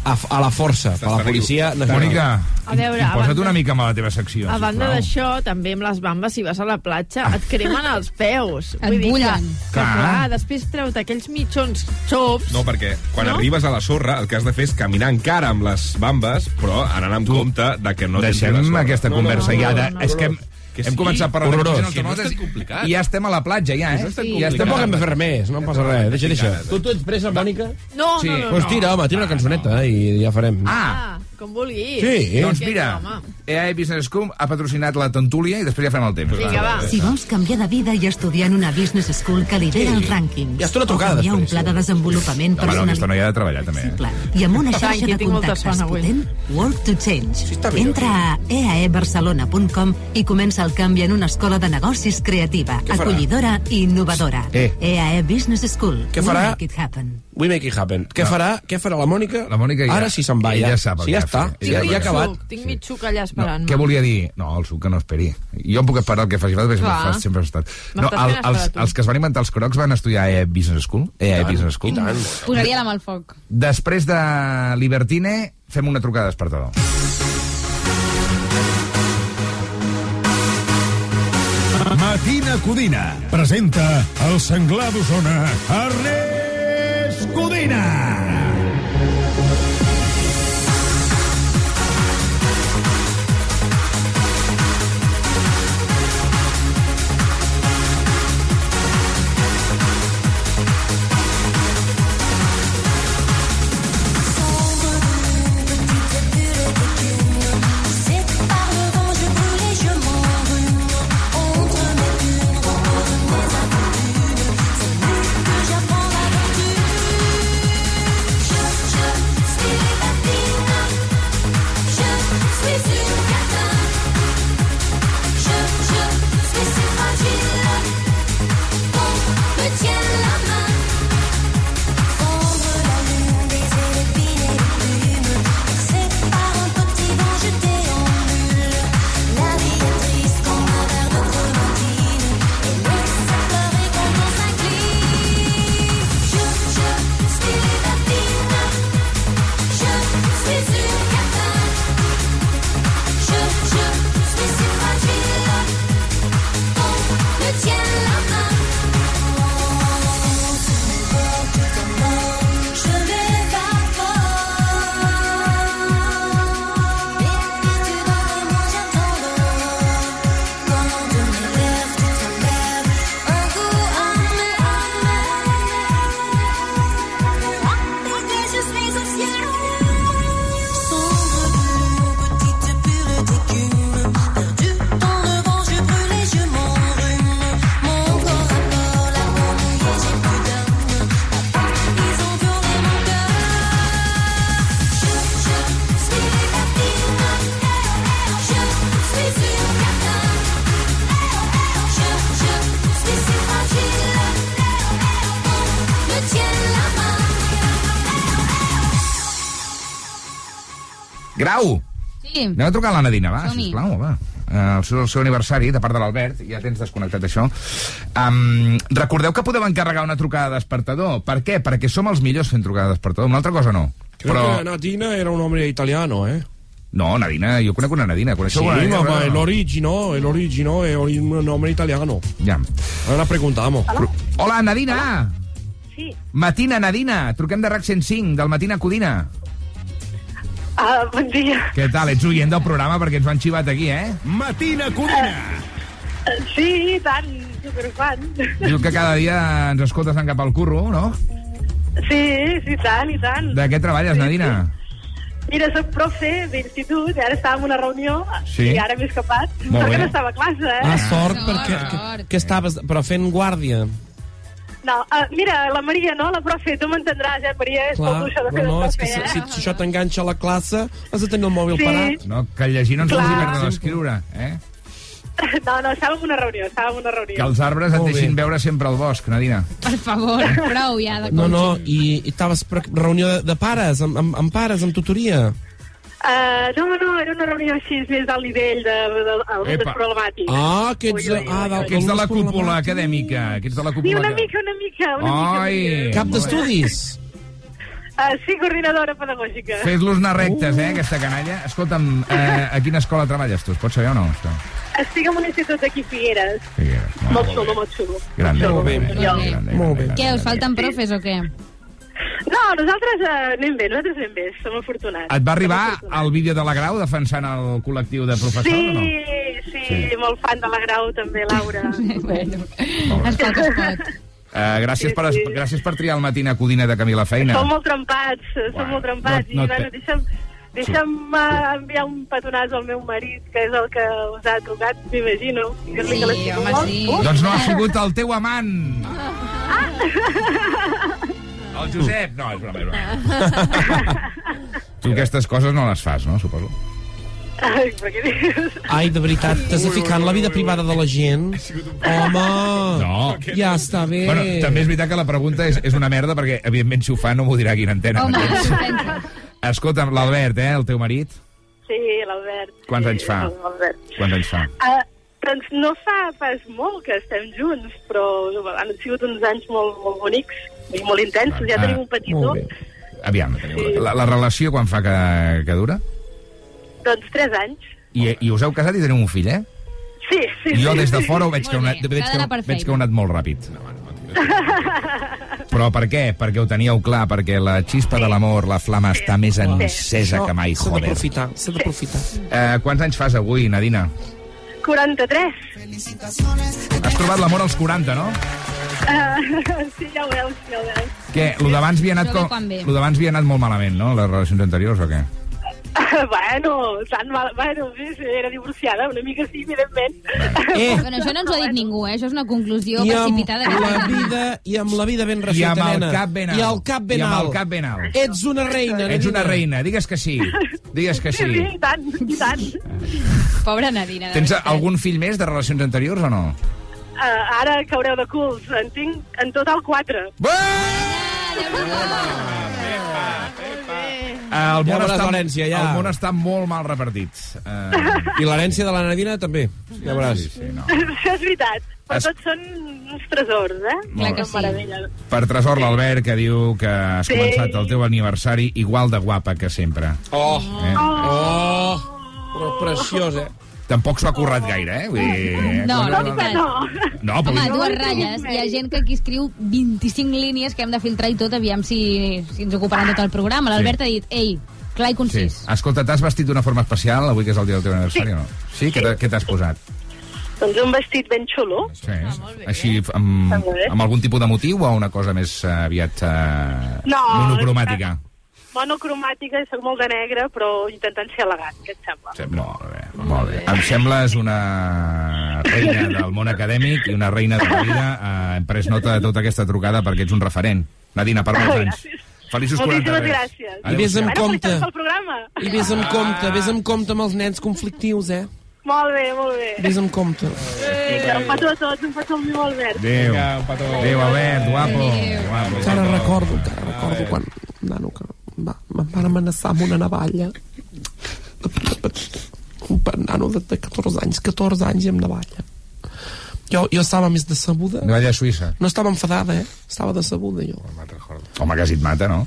A, a la força per la policia nacional. Mònica, A veure, a posa't banda- una mica amb la teva secció, A banda d'això, també amb les bambes, si vas a la platja, et cremen els peus. Et bullen. Que, que Clar. clar, després treus aquells mitjons xops. No, perquè quan No? no? arribes a la sorra el que has de fer és caminar encara amb les bambes, però anant amb compte de que no Deixem t'entri la sorra. aquesta conversa ja. De, és que hem, Que hem sí, començat a parlar horrorós. Que no és tan complicat. i ja estem a la platja, ja, eh? No és tan I complicat. tampoc hem de fer res més, no passa res. Deixa, deixa. Tu, tu ets pressa, Mònica? No, Sí. no, no. Pues no. tira, home, tira una cançoneta i ja farem. Ah, com vulguis. Sí. Doncs mira, no. EAE Business School ha patrocinat la Tentúlia i després ja farem el temps. Vinga, va. Si vols canviar de vida i estudiar en una business school que lidera Sí. els rànquings, Ja està una o trucada canviar un pla de desenvolupament Home, no, aquesta noia ha de treballar, també. Eh? i amb una xarxa de contactes potent, Work to Change. està millor, Entra a eaebarcelona.com i comença el canvi en una escola de negocis creativa, acollidora i innovadora. Eh. EAE Business School. Què farà? Make it happen. We make it happen. Què farà, què farà la Mònica? La Mònica ja- Ara sí se'n va, ella ja. sap sí, ja està. fer. Ja, ja el acabat. Suc, tinc mig suc allà No, esperant. què volia dir? No, el suc que no esperi. Jo em puc esperar el que faci falta, perquè sempre, Clar. fa- sempre has estat. No, el, els, els que es van inventar els crocs van estudiar a EAE Business School. EAE Business School. Posaria la mà al foc. Després de Libertine, fem una trucada despertador. Matina Codina presenta el senglar d'Osona, Ernest Codina. Grau! Sí. Anem a trucar a la Nadina, va, sisplau, va. Eh, El seu, el seu aniversari, de part de l'Albert, ja tens desconnectat això. Um, recordeu que podeu encarregar una trucada de despertador. Per què? Perquè som els millors fent trucada de despertador. Una altra cosa no. Creo Però... que Nadina era un hombre italiano, ¿eh? No, Nadina, jo conec una Nadina. Sí, Coneixeu una Nadina? ma, No? origino, el origino è un nombre italiano. Ja. Ahora preguntamos. Hola, Nadina! Sí. Matina, Nadina! Truquem de RAC 105, del Matina Codina. Ah, bon dia. Què tal? Ets oient del programa perquè ens han xivat aquí, eh? Matina Codina! Sí, i tant, superfan. Diu que cada dia ens escoltes en cap al curro, no? Sí, sí, tant, i tant. De què treballes, Nadina? Mira, soc profe d'institut, i ara estava en una reunió, Sí. i ara m'he escapat. Molt Sort bé. no estava a classe, eh? Ah, sort, perquè... Que, que estaves... Però fent guàrdia. No, uh, mira, la Maria, no? La profe, tu m'entendràs, eh, Maria? És Clar, molt això de fer no, és que profe, si, eh? si això t'enganxa a la classe, has de tenir el mòbil Sí. parat. No, que llegir no ens Clar. vols dir de l'escriure, eh? No, no, estàvem en una reunió, estàvem en una reunió. Que els arbres et bé. deixin veure sempre al bosc, Nadina. Per favor, prou ja de No, no, i, i estaves per reunió de, de pares, amb, amb, amb pares, amb tutoria. Uh, no, no, era una reunió així més d'alt nivell de, de, de, de Epa. problemàtic. Ah, que ets, Ui, ui, ah, del, Que ets de la cúpula acadèmica. Que ets de la Sí, cúpula... una mica, una mica, una Ai! mica. Cap d'estudis. Uh, sí, coordinadora pedagògica. Fes-los anar rectes, eh, aquesta canalla. Escolta'm, eh, a quina escola treballes tu? Es pot saber o no? Això? Estic en un institut d'aquí Figueres. Figueres. Molt xulo, molt xulo. Grande. Molt bé. Molt bé. Què, us falten profes o què? No, nosaltres uh, anem bé, nosaltres anem bé, som afortunats. Et va arribar el vídeo de la Grau defensant el col·lectiu de professors Sí, o no? sí, Sí. molt fan de la Grau també, Laura. bueno, es pot, es pot. Uh, gràcies, per, gràcies per triar el matina codina de camí a la feina. Som molt trempats, som molt trempats. no- no I, bueno, te- deixa'm, deixa'm uh, enviar un petonàs al meu marit, que és el que us ha trucat, m'imagino. Dir-li que home, molt. sí. Uh, Doncs no ha sigut el teu amant. El Josep. No, és broma, és broma. Tu aquestes coses no les fas, no, suposo? Ai, però què dius? Ai, de veritat, t'has de ficar en la vida privada de la gent? Home! No. Ja està bé. Bueno, també és veritat que la pregunta és, és una merda, perquè, evidentment, si ho fa no m'ho dirà aquí en antena. Home? Escolta'm, l'Albert, eh, el teu marit, Sí, l'Albert. Quants sí, anys fa? l'Albert. quants anys fa? Uh, doncs no fa pas molt que estem junts, però han sigut uns anys molt, molt bonics i molt intensos. Ja Ah, tenim un petitó. molt bé. Aviam, la, la relació quan fa que, que dura? Doncs tres anys. I, I us heu casat i teniu un fill, eh? Sí, sí. I jo sí, des de sí. fora ho veig que, bé, veig, s'ha que, veig que heu anat molt ràpid. Però per què? Perquè ho teníeu clar, perquè la xispa de l'amor, la flama està més encesa que mai, S'ha joder. d'aprofitar, s'ha d'aprofitar. Eh, quants anys fas avui, Nadina? 43. Has trobat l'amor als 40, no? Uh, sí, ja ho veus, ja ho veus. Què, lo d'abans havia anat, com, lo d'abans havia anat molt malament, no? Les relacions anteriors, o què? bueno, tan mal... Bueno, sí, sí, era divorciada, una mica sí, evidentment. Eh, Bueno, això no ens ho ha dit ningú, eh? Això és una conclusió i amb precipitada. la vida, i amb la vida ben I resolta, amb el nena. cap ben alt. I el cap ben I amb alt. el cap ben alt. Ets una reina, Ets una reina, digues que sí. Digues que Sí, sí, sí. i tant, i tant. Pobra Nadina. Tens veritat. algun fill més de relacions anteriors o no? Uh, ara caureu de culs. En tinc en total quatre. El món, Ja està, l'herència, ja. el món està molt mal repartit. Uh, I l'herència de la Nadina també. Ja veuràs. sí, sí, no. Això és veritat. Però Es- tots són uns tresors, eh? Clar que sí. meravella. Per tresor l'Albert, que diu que has Sí. començat el teu aniversari igual de guapa que sempre. Oh, Eh? oh, però preciós, eh? Tampoc s'ho ha currat gaire, eh? Vull dir, No, quan- la veritat. No. No, però... Home, dues no ratlles. Hi ha gent que aquí escriu 25 línies que hem de filtrar i tot, aviam si, si ens ocuparan tot el programa. L'Albert ha dit, ei, clar i Sí. concís. Escolta, t'has vestit d'una forma especial avui que és el dia del teu aniversari o no? Sí? T'ha- Què t'has posat? Doncs un vestit ben xulo. Sí. Així, amb, Està molt bé. amb algun tipus de motiu o una cosa més eh, aviat eh, No, monocromàtica? Monocromàtica, i soc molt de negre, però intentant ser elegant, què et sembla? Sí, molt bé, molt bé. Em sembles una reina del món acadèmic i una reina de la vida. Eh, hem pres nota de tota aquesta trucada perquè ets un referent. Nadina, per molts anys. Feliços 43. Moltíssimes gràcies. I vés amb compte. I vés amb compte, vés amb compte amb els nens conflictius, eh? Molt bé, molt bé. Vés amb compte. Vinga, un petó a tots, un petó al meu Albert. Adéu. Vinga, un petó. Adéu, Albert, guapo. guapo. Encara recordo, encara recordo quan, nano, que va, em van amenaçar amb una navalla un nano de, de 14 anys 14 anys i amb navalla jo, jo estava més decebuda. Navalla suïssa. No estava enfadada, eh? estava decebuda jo. Home, quasi et mata, no?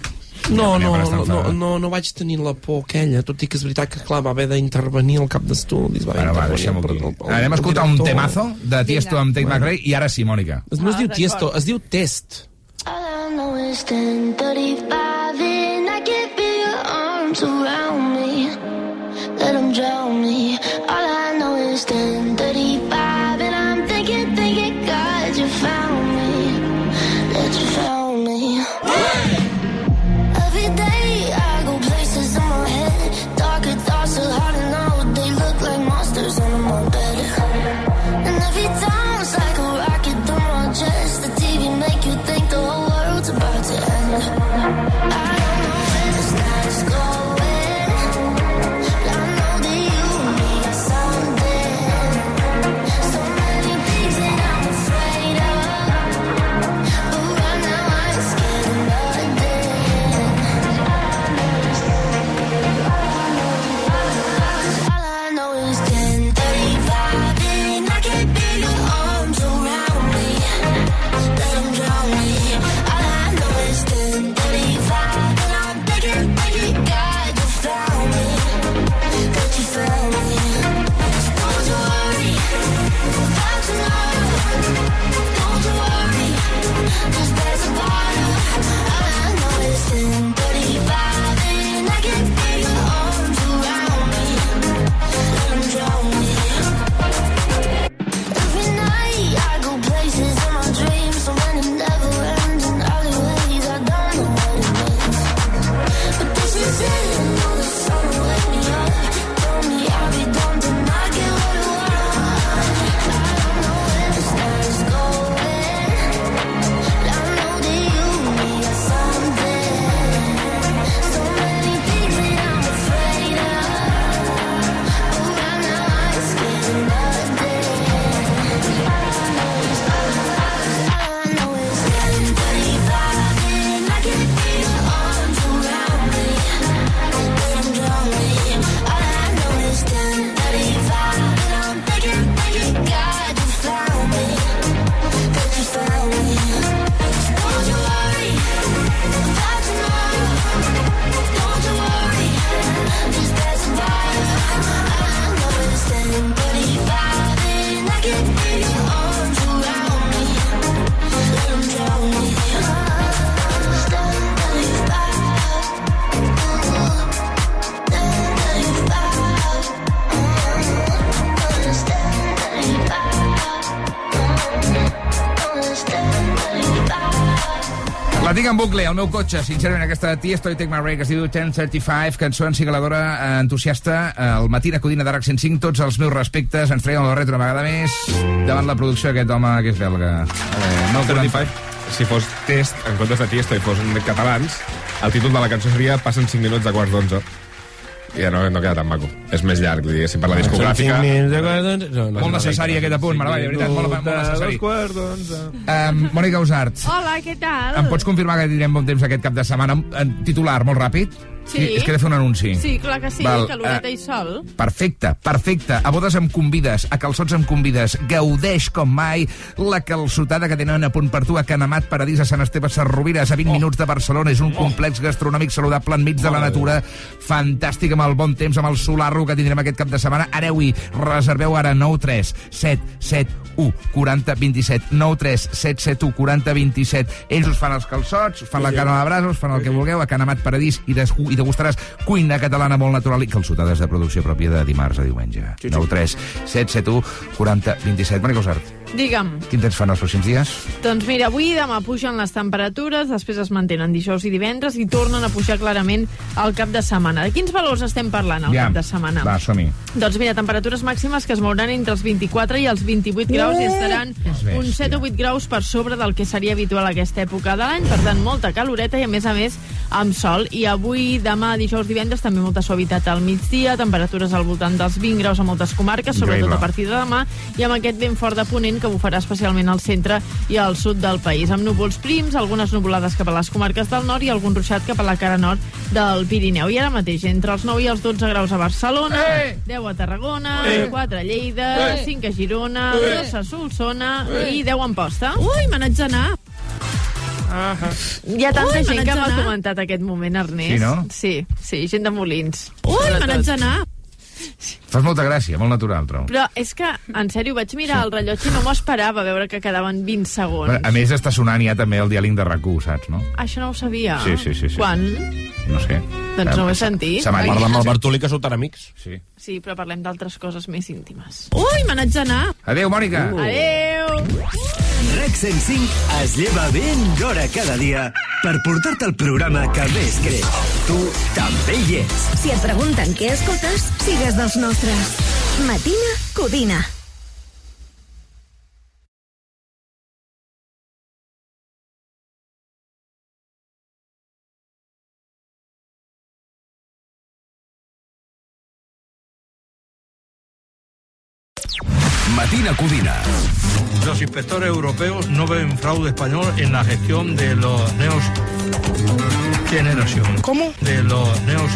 No, no, no, no, no, vaig tenir la por aquella, tot i que és veritat que, clar, va haver d'intervenir al cap d'estudis. Bueno, va, deixem Anem a escoltar un temazo de Tiesto amb Tate McRae i ara sí, Mònica. No es diu Tiesto, es diu Test. All I know arms around bucle, el meu cotxe, sincerament, aquesta Tiesto i Take My Break es diu 1035, cançó encigaladora eh, entusiasta, eh, el matí de Codina d'Arc 105, tots els meus respectes, ens traiem el barret una vegada més, davant la producció d'aquest home que és belga. Eh, no 35, si fos test, en comptes de Tiesto i fos catalans, el títol de la cançó seria Passen 5 minuts a quarts d'11 ja no, no queda tan maco. És més llarg, diguéssim, per la discogràfica. No, Molt necessari aquest apunt, Maravall, de veritat, molt, molt necessari. quarts d'onze. Um, Mònica Usart, Hola, què tal? em pots confirmar que tindrem bon temps aquest cap de setmana? En titular, molt ràpid? Sí. És que he de fer un anunci. Sí, clar que sí, Val, caloreta eh, i sol. Perfecte, perfecte. A bodes em convides, a calçots em convides. Gaudeix com mai la calçotada que tenen a punt per tu a Canamat, Paradís, a Sant Esteve, Sarrovires, a 20 Oh. minuts de Barcelona. És un complex gastronòmic saludable enmig de la natura. Fantàstic, amb el bon temps, amb el solarro que tindrem aquest cap de setmana. Aneu-hi, reserveu ara 9 3 7 7 1 40 27 9 3 7 7 1 40 27 ells us fan els calçots, us fan la carn a la brasa us fan el que vulgueu, a Canamat Paradís i, des, i degustaràs cuina catalana molt natural i calçotades de producció pròpia de dimarts a diumenge. 9 3 7 7 1 40 27 Mònica Usart, Digue'm, quin temps fan els pròxims dies? doncs mira, avui i demà pugen les temperatures, després es mantenen dijous i divendres i tornen a pujar clarament al cap de setmana. De quins valors estem parlant al Ja. cap de setmana? Va, som-hi. Doncs mira, temperatures màximes que es mouran entre els 24 i els 28 graus i estaran bèstia. uns 7 o 8 graus per sobre del que seria habitual a aquesta època de l'any, per tant, molta caloreta i, a més a més, amb sol. I avui, demà, dijous, divendres, també molta suavitat al migdia, temperatures al voltant dels 20 graus a moltes comarques, sobretot Increïble. a partir de demà, i amb aquest vent fort de ponent que bufarà especialment al centre i al sud del país, amb núvols prims, algunes nuvolades cap a les comarques del nord i algun ruixat cap a la cara nord del Pirineu. I ara mateix, entre els 9 i els 12 graus a Barcelona, Eh! 10 a Tarragona, Eh! 4 a Lleida, Eh! 5 a Girona, Eh! 2 a Solsona Eh! i 10 a Amposta. Ui, me n'haig d'anar. Hi ha tanta Ui, gent que m'ha comentat aquest moment, Ernest. Sí, no? Sí, sí, gent de Molins. Ui, me n'haig d'anar. Fas molta gràcia, molt natural, trobo. Però és que, en sèrio, vaig mirar el rellotge i no m'ho esperava veure que quedaven 20 segons. Bueno, a més, està sonant ja també el diàling de RAC1, saps, no? Això no ho sabia. Sí, sí, sí, sí. Quan? No sé. Doncs no ho he sentit. Se m'ha. Parla amb el Bartolí, que són amics. Sí. Sí, però parlem d'altres coses més íntimes. Ui, me n'haig d'anar. Adéu, Mònica. Adéu! RAC 105 es lleva ben d'hora cada dia per portar-te el programa que més creix. Tu també hi ets. Si et pregunten què escoltes, sigues dels nostres. Matina Codina. Matina Codina. Los inspectores europeos no ven fraude español en la gestión de los neos generación. ¿Cómo? De los neos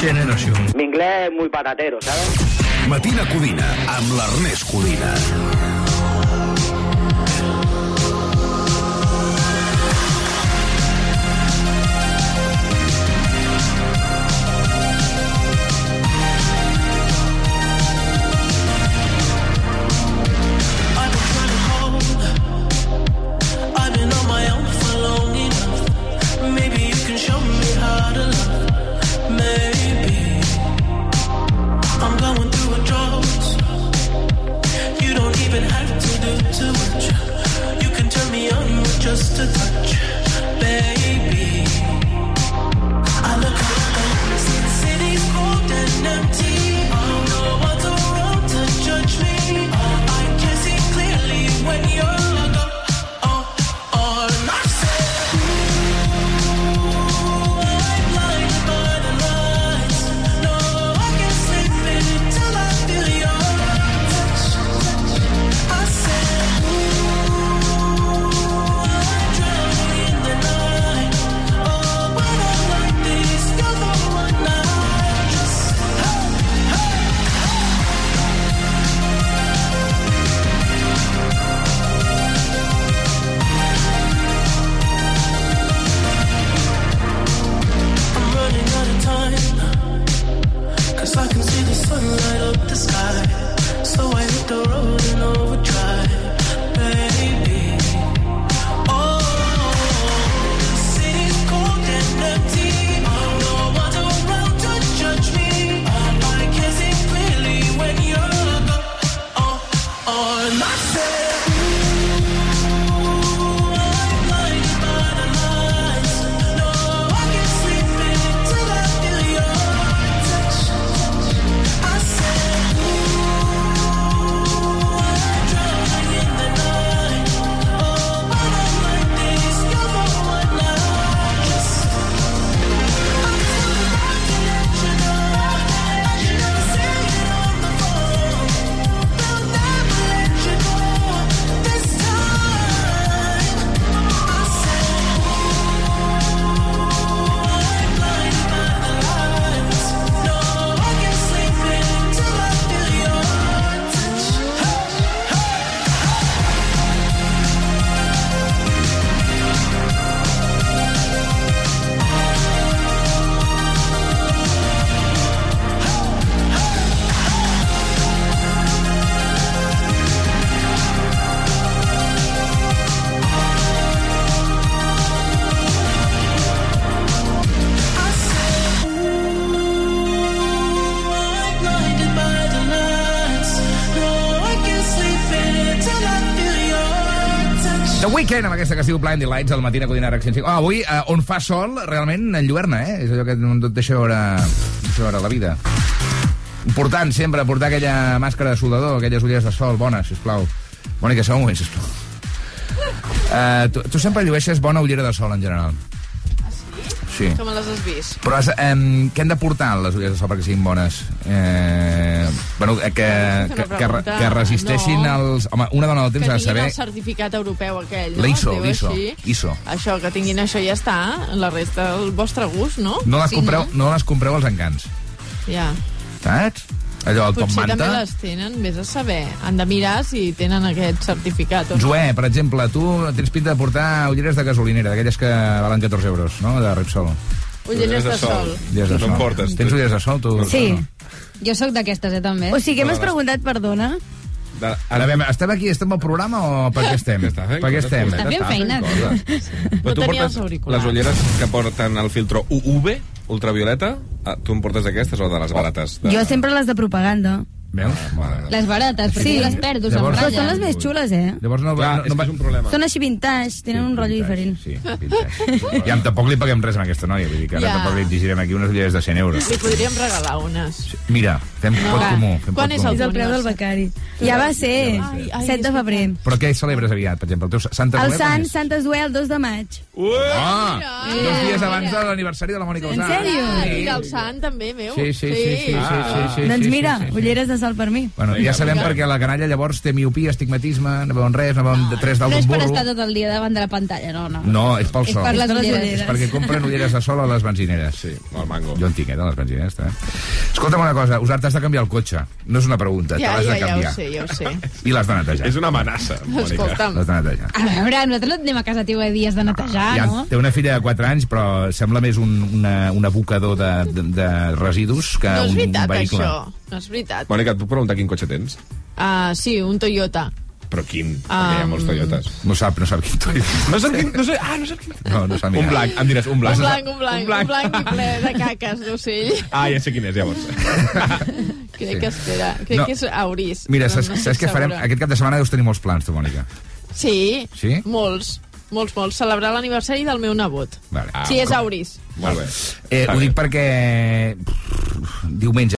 generación. Mi inglés es muy patatero, ¿sabes? Matina Codina, amb l'Ernest Codina. Weeknd, amb aquesta que es diu Blinding Lights, al matí a Codina 105. Oh, avui, eh, on fa sol, realment, enlluerna, eh? És allò que no et deixa veure, deixa veure la vida. Important, sempre, portar aquella màscara de soldador, aquelles ulleres de sol, bones, sisplau. Mònica, segon un moment, sisplau. Uh, tu, tu sempre llueixes bona ullera de sol, en general. Sí. Que me les has vist. Però has, eh, què han de portar les ulleres de sol perquè siguin bones? Eh, bueno, eh, que, que, que, que resisteixin No. els... Home, una dona del temps que ha de tinguin saber... el certificat europeu aquell, no? L'ISO, diu l'ISO. ISO. Això, que tinguin això ja està. La resta, el vostre gust, no? No les, Sí, compreu, no les compreu als encants, Ja. saps? Allò, el top Potser també manta... les tenen, vés a saber. Han de mirar si tenen aquest certificat. o no. Joé, per exemple, tu tens pinta de portar ulleres de gasolinera, d'aquelles que valen 14 euros, no?, de Repsol. Ulleres de sol. Ulleres de No sol. en portes. Tens ulleres de sol, tu? Sí. Jo sóc d'aquestes, eh, també. O sigui, m'has preguntat, perdona? De, Ara, a veure, estem aquí, estem al programa o per què estem? Està fent per què coses, estem? Està fent feina. Però tu tenia portes les ulleres que porten el filtro UV, ultravioleta, ah, tu en portes d'aquestes o de les barates? De... Jo sempre les de propaganda. Veus? Les barates, perquè Sí. sí. les perdo, Llavors- Però són les més xules, eh? Llavors no, Clar, no, és no, que és un problema. Són així vintage, tenen un rotllo diferent. Sí, vintage. I amb tampoc li paguem res a aquesta noia, vull dir que ara Ja. tampoc li exigirem aquí unes ulleres de 100 euros. Li podríem regalar unes. Mira, fem pot Va. comú. Fem Quan pot és comú. el És el preu del becari. Ja va ser, Ai, ai, 7 de és febrer. Però què celebres aviat, per exemple? El teu Santa El quan Sant, és? Sant Esduer, el 2 de maig. Ah, dos dies abans de l'aniversari de la Mònica En sèrio? I del sant, també, meu. Sí, sí, sí, sí, sí, sí, sí, sí, Doncs sí, mira, sí, sí. ulleres de sol per mi. Bueno, ja sabem perquè la canalla llavors té miopia, estigmatisme, no veuen res, no veuen tres dalt No és d'un per burro. estar tot el dia davant de la pantalla, no, no. No, és pel És sol. per les ulleres. És perquè compren ulleres de sol a les benzineres. Sí, el mango. Jo en tinc, eh, de les benzineres, també. Escolta'm una cosa, Usar, t'has de canviar el cotxe. No és una pregunta, Ja, te l'has ja, de ja ho canviar. sé, ja ho sé. I l'has de netejar. És una amenaça, Mònica. Escolta'm. L'has de netejar. A veure, nosaltres no anem a casa teva dies de netejar, Ja, no? té una filla de 4 anys, però sembla més un, una, un abocador de, de, de residus que No és un, veritat, un vehicle. això. No és veritat. Mònica, et puc preguntar quin cotxe tens? Ah, sí, un Toyota. Però quin? Perquè hi ha Um, molts Toyotes. No sap, no sap quin Toyota. No sap quin... No sé, ah, no sap quin... No, no sap mirar. Un blanc, em diràs, un blanc. Un blanc, un blanc, un blanc, blanc. i ple de caques d'ocell. Ah, ja sé quin és, llavors. Crec Sí. que espera, crec No. que és Auris. Mira, saps, no saps què farem? Aquest cap de setmana deus tenir molts plans, tu, Mònica. Sí, Sí? molts, molts, molts. Celebrar l'aniversari del meu nebot. Vale. sí, és Auris. Molt bé. Eh, ho dic perquè pff, diumenge